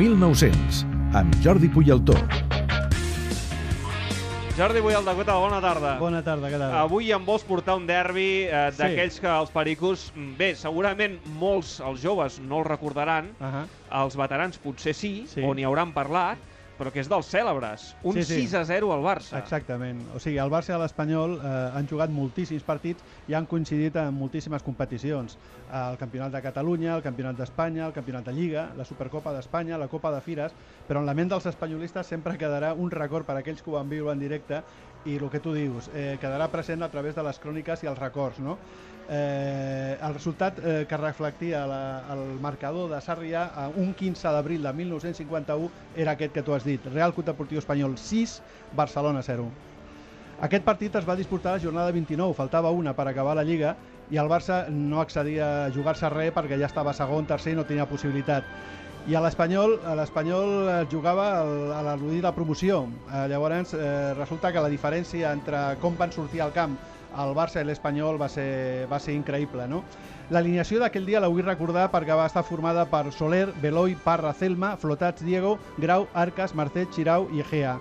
1900, amb Jordi Puyaltó. Jordi Boial de Cota, bona tarda. Bona tarda, què tal? Avui em vols portar un derbi eh, Sí. d'aquells que els pericos... mm, Bé, segurament molts, els joves, no el recordaran, Uh -huh. els veterans potser sí, Sí. o n'hi hauran parlat, però que és dels cèlebres. Un Sí, sí. 6 a 0 al Barça. Exactament. O sigui, el Barça i l'Espanyol eh, han jugat moltíssims partits i han coincidit en moltíssimes competicions. El Campionat de Catalunya, el Campionat d'Espanya, el Campionat de Lliga, la Supercopa d'Espanya, la Copa de Fires, però en la ment dels espanyolistes sempre quedarà un record per a aquells que ho van viure en directe i el que tu dius, eh, quedarà present a través de les cròniques i els records, no? Eh, el resultat eh, que reflectia la, el marcador de Sarrià a un 15 d'abril de 1951 era aquest que tu has dit, Real Club Deportiu Espanyol 6, Barcelona 0. Aquest partit es va disputar la jornada 29, faltava una per acabar la Lliga i el Barça no accedia a jugar-se res perquè ja estava segon, tercer i no tenia possibilitat. I a l'Espanyol a l'Espanyol eh, jugava a l'al·ludit de promoció. Eh, llavors eh, resulta que la diferència entre com van sortir al camp el Barça i l'Espanyol va ser, va ser increïble. No? L'alineació d'aquell dia la vull recordar perquè va estar formada per Soler, Beloi, Parra, Celma, Flotats, Diego, Grau, Arcas, Marcet, Xirau i Egea.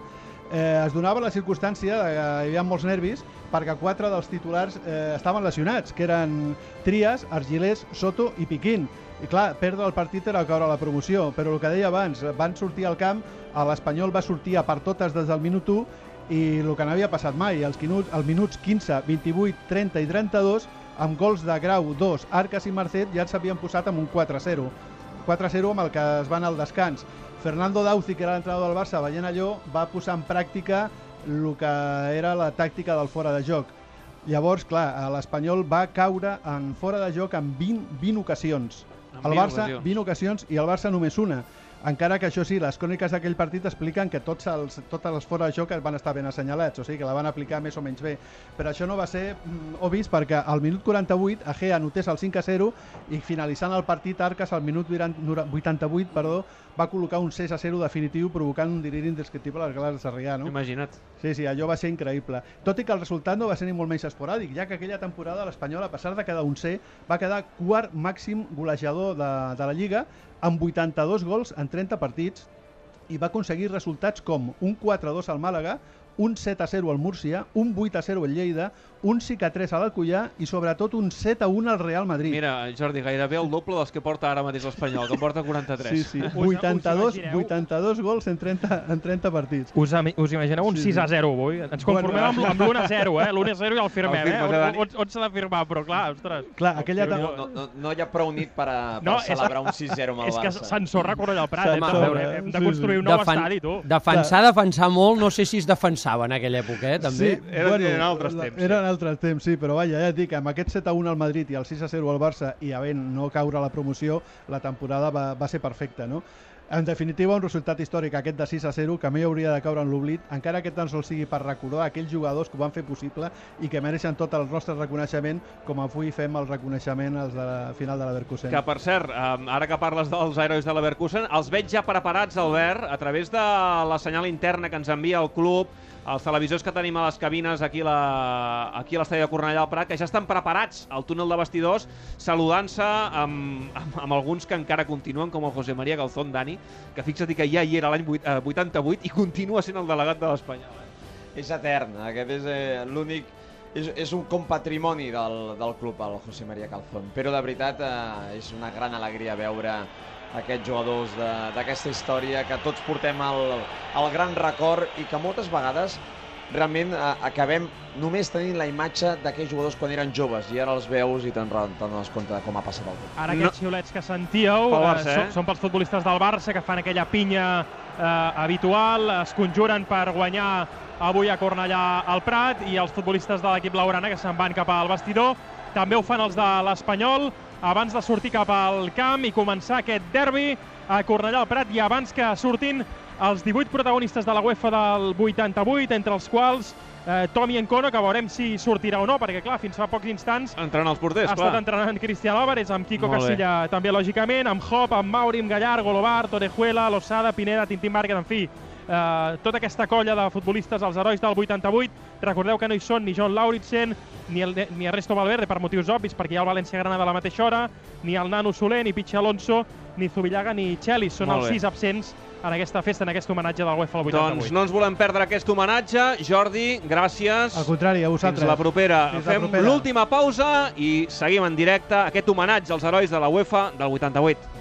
Eh, es donava la circumstància de que hi havia molts nervis perquè quatre dels titulars eh, estaven lesionats, que eren Trias, Argilés, Soto i Piquín. I clar, perdre el partit era caure a la promoció, però el que deia abans, van sortir al camp, l'Espanyol va sortir a per totes des del minut 1 i el que no havia passat mai, els minuts, els minuts 15, 28, 30 i 32, amb gols de Grau, 2, Arcas i Marcet ja s'havien posat amb un 4-0. 4-0 amb el que es van al descans. Fernando Dauzi, que era l'entrenador del Barça, veient allò, va posar en pràctica el que era la tàctica del fora de joc. Llavors, clar, l'Espanyol va caure en fora de joc en 20, 20 ocasions. En El 20 Barça, ocasions. 20 ocasions i el Barça només una. Encara que això sí, les cròniques d'aquell partit expliquen que tots els, totes les fora de joc van estar ben assenyalats, o sigui que la van aplicar més o menys bé. Però això no va ser mm, obvis perquè al minut 48 Agea anotés el 5 a 0 i finalitzant el partit Arcas al minut 88 perdó, va col·locar un 6 a 0 definitiu provocant un deliri indescriptible a les glades de Sarrià. No? Imagina't. Sí, sí, allò va ser increïble. Tot i que el resultat no va ser ni molt menys esporàdic, ja que aquella temporada l'Espanyol, a pesar de quedar un C, va quedar quart màxim golejador de, de la Lliga, amb 82 gols en 30 partits, i va aconseguir resultats com un 4-2 al Màlaga, un 7-0 al Múrcia, un 8-0 al Lleida, un 5-3 a l'Alcoyà i sobretot un 7-1 al Real Madrid. Mira, Jordi, gairebé el doble dels que porta ara mateix l'Espanyol, que en porta 43. Sí, sí, Us- us 82, imagineu? 82 gols en 30, en 30 partits. Us, us imagineu un Sí, 6 a 0 avui? Ens conformem Bueno, amb, amb l'1 a 0, eh? L'1 a 0 i el firmem, El eh? On, Dani. on, on s'ha de firmar, però clar, ostres. Clar, aquella... No, no, no hi ha prou nit per, a, per No, és- celebrar un 6-0 amb el És que Barça. s'ensorra Cornellà al Prat. Hem de, a veure, veure, hem de construir un nou Defen- estadi, tu. Defensar, defensar molt, no sé si es defensava en aquella època, eh, també. Sí, Eren- eren altres temps, sí. Eren altres temps, sí, però vaja, ja et dic, amb aquest 7 a 1 al Madrid i el 6 a 0 al Barça i havent no caure a la promoció, la temporada va, va ser perfecta, no? En definitiva, un resultat històric aquest de 6 a 0 que mai hauria de caure en l'oblit, encara que tan sols sigui per recordar aquells jugadors que ho van fer possible i que mereixen tot el nostre reconeixement, com avui fem el reconeixement als de la final de la Verkusen. Que, per cert, ara que parles dels herois de l'Everkusen, els veig ja preparats, Albert, a través de la senyal interna que ens envia el club, els televisors que tenim a les cabines aquí, la, aquí a l'estadi de Cornellà del Prat, que ja estan preparats al túnel de vestidors, saludant-se amb, amb, amb alguns que encara continuen, com el José María Galzón Dani, que fixa't que ja hi era l'any vuit- eh, 88 i continua sent el delegat de l'Espanyol. eh? És etern, aquest és eh, l'únic... És, és un compatrimoni del, del club, el José María Calzón. Però de veritat eh, és una gran alegria veure aquests jugadors de- d'aquesta història que tots portem el, el gran record i que moltes vegades realment eh, acabem només tenint la imatge d'aquells jugadors quan eren joves i ara els veus i te'n te'n dones compte de com ha passat el temps. Ara No. aquests xiulets que sentíeu Pel eh, Barça, eh? són, són pels futbolistes del Barça que fan aquella pinya eh, habitual, es conjuren per guanyar avui a Cornellà al Prat i els futbolistes de l'equip laurana que se'n van cap al vestidor. També ho fan els de l'Espanyol abans de sortir cap al camp i començar aquest derbi a Cornellà al Prat i abans que surtin els 18 protagonistes de la UEFA del 88, entre els quals eh, Tomi Encono, que veurem si sortirà o no, perquè clar, fins fa pocs instants Entrant els porters, ha clar. estat entrenant Cristian Álvarez, amb Kiko Molt bé. Casilla també, lògicament, amb Hop, amb Mauri, amb Gallar, Golobar, Torejuela, Losada, Pineda, Tintín Márquez, en fi, eh, tota aquesta colla de futbolistes, els herois del 88. Recordeu que no hi són ni John Lauritsen, ni, el, ni Ernesto Valverde, per motius obvis, perquè hi ha el València-Granada a la mateixa hora, ni el Nano Soler, ni Pichi Alonso, ni Zubillaga, ni Chelis. Són Molt els sis absents en aquesta festa, en aquest homenatge del UEFA al 88. Doncs no ens volem perdre aquest homenatge. Jordi, gràcies. Al contrari, a Fins vosaltres. la propera. Fins la Fem l'última pausa i seguim en directe aquest homenatge als herois de la UEFA del 88.